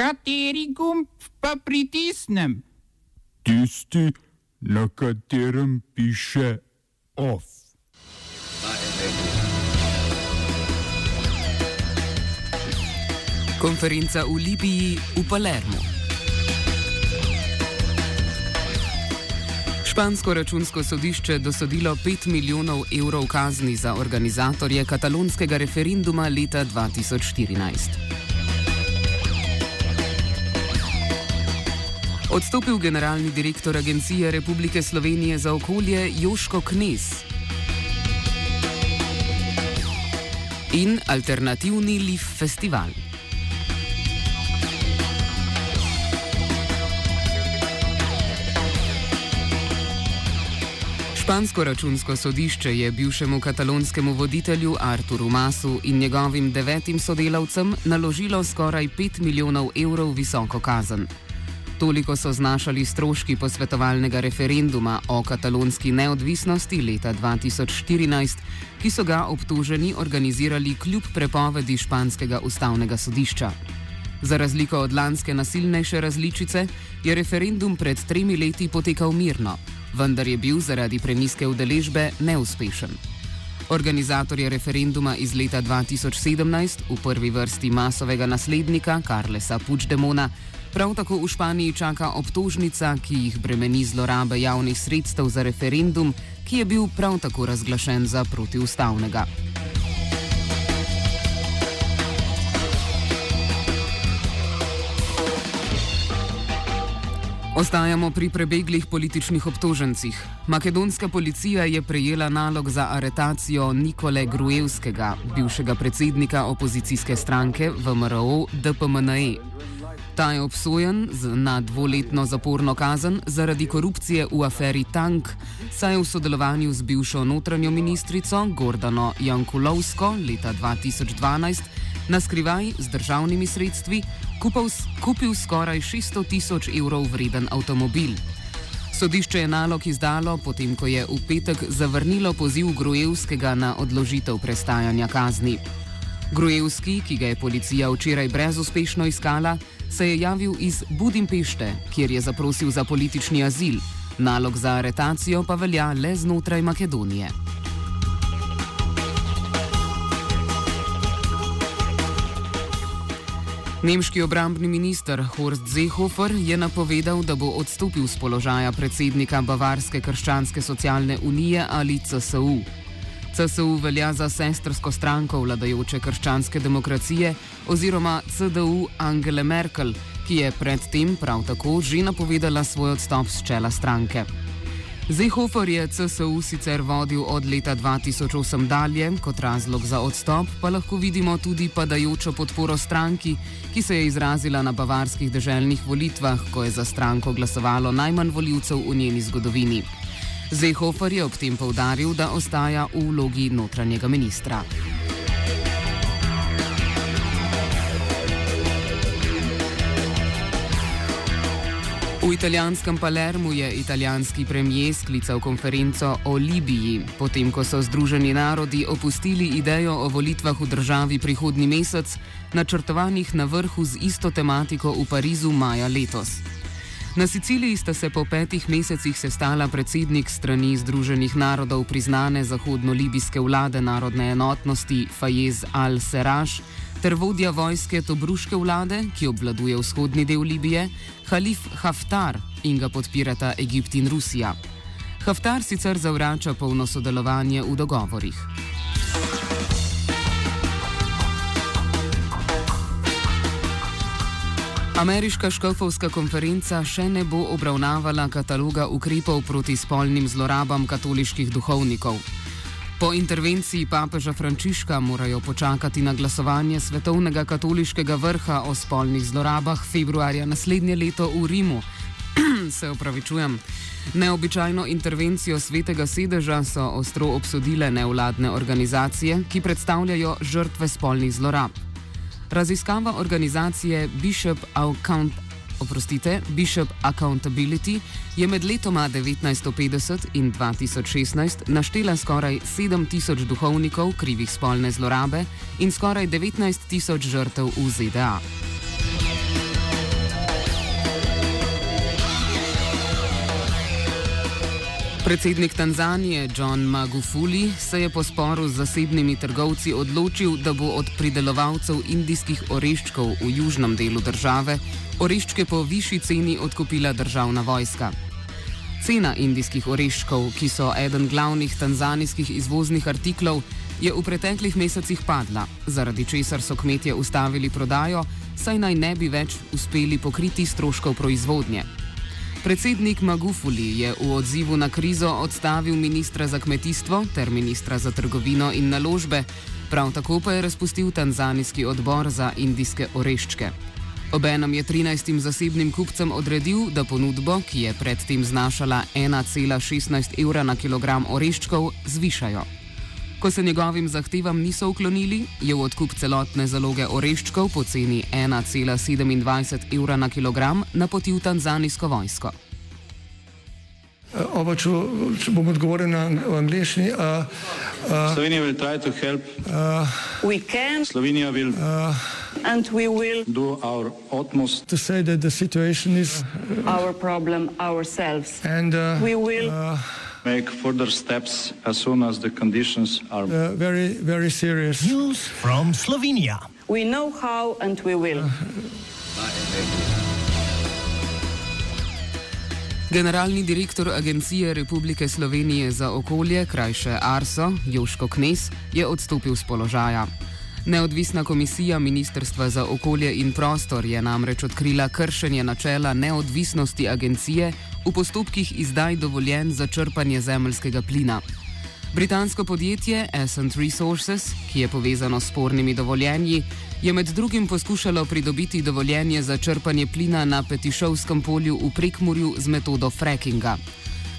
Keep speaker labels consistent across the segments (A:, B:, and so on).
A: Kateri gumb pa pritisnem?
B: Tisti, na katerem piše OF.
C: Konferenca v Libiji v Palermo. Špansko računsko sodišče dosodilo 5 milijonov evrov kazni za organizatorje katalonskega referenduma leta 2014. Odstopil generalni direktor Agencije Republike Slovenije za okolje Joško Knes in alternativni Lif festival. Špansko računsko sodišče je bivšemu katalonskemu voditelju Arturu Masu in njegovim devetim sodelavcem naložilo skoraj 5 milijonov evrov visoko kazen. Toliko so znašali stroški posvetovalnega referenduma o katalonski neodvisnosti leta 2014, ki so ga obtoženi organizirali kljub prepovedi španskega ustavnega sodišča. Za razliko od lanske nasilnejše različice, je referendum pred tremi leti potekal mirno vendar je bil zaradi preniske udeležbe neuspešen. Organizatorje referenduma iz leta 2017, v prvi vrsti masovega naslednika Karlesa Puigdemona, prav tako v Španiji čaka obtožnica, ki jih bremeni zlorabe javnih sredstev za referendum, ki je bil prav tako razglašen za protiustavnega. Ostajamo pri prebeglih političnih obtožencih. Makedonska policija je prejela nalog za aretacijo Nikole Grujevskega, bivšega predsednika opozicijske stranke VMRO DPMNE. Ta je obsojen na dvoletno zaporno kazen zaradi korupcije v aferi Tank, saj je v sodelovanju z bivšo notranjo ministrico Gordano Jankulovsko leta 2012 na skrivaj z državnimi sredstvi kupil, kupil skoraj 600 tisoč evrov vreden avtomobil. Sodišče je nalog izdalo, potem ko je v petek zavrnilo poziv Grujevskega na odložitev prestajanja kazni. Grujevski, ki ga je policija včeraj brezuspešno iskala, se je javil iz Budimpešte, kjer je zaprosil za politični azil. Nalog za aretacijo pa velja le znotraj Makedonije. Nemški obrambni minister Horst Seehofer je napovedal, da bo odstopil z položaja predsednika Bavarske krščanske socialne unije ali CSU. CSU velja za sestrsko stranko vladajoče krščanske demokracije oziroma CDU Angele Merkel, ki je predtem prav tako že napovedala svoj odstop z čela stranke. Zehofer je CSU sicer vodil od leta 2008 dalje, kot razlog za odstop pa lahko vidimo tudi padajočo podporo stranki, ki se je izrazila na bavarskih državnih volitvah, ko je za stranko glasovalo najmanj voljivcev v njeni zgodovini. Zehofer je ob tem povdaril, da ostaja v vlogi notranjega ministra. V italijanskem Palermu je italijanski premijer sklical konferenco o Libiji, potem ko so Združeni narodi opustili idejo o volitvah v državi prihodnji mesec, načrtovanih na vrhu z isto tematiko v Parizu maja letos. Na Siciliji sta se po petih mesecih sestala predsednik strani Združenih narodov priznane zahodno-libijske vlade narodne enotnosti Fayez al-Serraj ter vodja vojske Tobruške vlade, ki obvladuje vzhodni del Libije, Halif Haftar in ga podpirata Egipt in Rusija. Haftar sicer zavrača polno sodelovanje v dogovorih. Ameriška škofovska konferenca še ne bo obravnavala kataloga ukrepov proti spolnim zlorabam katoliških duhovnikov. Po intervenciji papeža Frančiška morajo počakati na glasovanje Svetovnega katoliškega vrha o spolnih zlorabah februarja naslednje leto v Rimu. Se upravičujem. Neobičajno intervencijo svetega sedeža so ostro obsodile nevladne organizacije, ki predstavljajo žrtve spolnih zlorab. Raziskava organizacije Bishop Account oprostite, Bishop Accountability je med letoma 1950 in 2016 naštela skoraj 7000 duhovnikov krivih spolne zlorabe in skoraj 19 tisoč žrtev v ZDA. Predsednik Tanzanije John Magufuli se je po sporu z zasebnimi trgovci odločil, da bo od pridelovalcev indijskih oreščkov v južnem delu države oreščke po višji ceni odkupila državna vojska. Cena indijskih oreščkov, ki so eden glavnih tanzanijskih izvoznih artiklov, je v preteklih mesecih padla, zaradi česar so kmetje ustavili prodajo, saj naj ne bi več uspeli pokriti stroškov proizvodnje. Predsednik Magufuli je v odzivu na krizo odstavil ministra za kmetijstvo ter ministra za trgovino in naložbe, prav tako pa je razpustil tanzanijski odbor za indijske oreščke. Obenem je 13 zasebnim kupcem odredil, da ponudbo, ki je predtem znašala 1,16 evra na kilogram oreščkov, zvišajo. Ko se njegovim zahtevam niso uklonili, je v odkup celotne zaloge oreščkov po ceni 1,27 evra na kilogram napotil tanzanijsko vojsko.
D: Oba, če, če bom odgovoril na angliški. Uh,
E: uh, Slovenija bo poskušala pomagati. Slovenija bo naredila svoj utmost,
D: da bo rekla, da je situacija naš
E: problem, in da bomo naredili nadaljnje korake, as soon as the conditions are
D: zelo, zelo resne.
F: News from Slovenija.
E: We know how and we will.
C: Generalni direktor Agencije Republike Slovenije za okolje, krajše Arso, Joško Knes, je odstopil z položaja. Neodvisna komisija Ministrstva za okolje in prostor je namreč odkrila kršenje načela neodvisnosti agencije v postopkih izdaj dovoljen za črpanje zemljskega plina. Britansko podjetje Essent Resources, ki je povezano s spornimi dovoljenji, je med drugim poskušalo pridobiti dovoljenje za črpanje plina na Petišovskem polju v Prekmurju z metodo frackinga.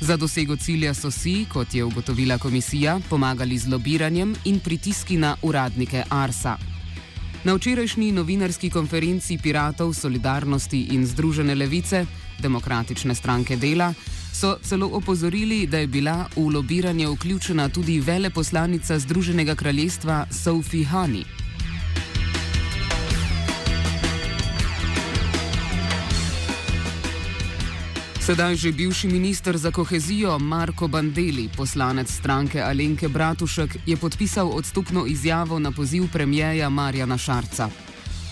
C: Za dosego cilja so si, kot je ugotovila komisija, pomagali z lobiranjem in pritiski na uradnike Arsa. Na včerajšnji novinarski konferenci Piratov, Solidarnosti in Združene levice, Demokratične stranke dela, so celo opozorili, da je bila v lobiranje vključena tudi veleposlanica Združenega kraljestva Sophie Honey. Sedaj že bivši minister za kohezijo Marko Bandeli, poslanec stranke Alenke Bratušek, je podpisal odstopno izjavo na poziv premijeja Marjana Šarca.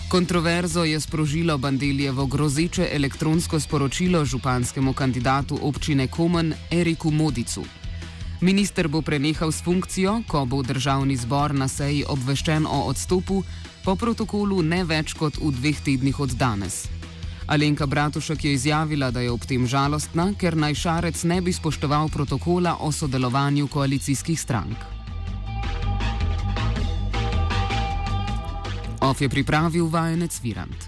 C: Kontroverzo je sprožilo Bandeljevo grozeče elektronsko sporočilo županskemu kandidatu občine Komen Eriku Modicu. Minister bo prenehal s funkcijo, ko bo državni zbor na seji obveščen o odstopu, po protokolu ne več kot v dveh tednih od danes. Alenka Bratušek je izjavila, da je ob tem žalostna, ker naj Šarec ne bi spoštoval protokola o sodelovanju koalicijskih strank. Of je pripravil vajenec Virant.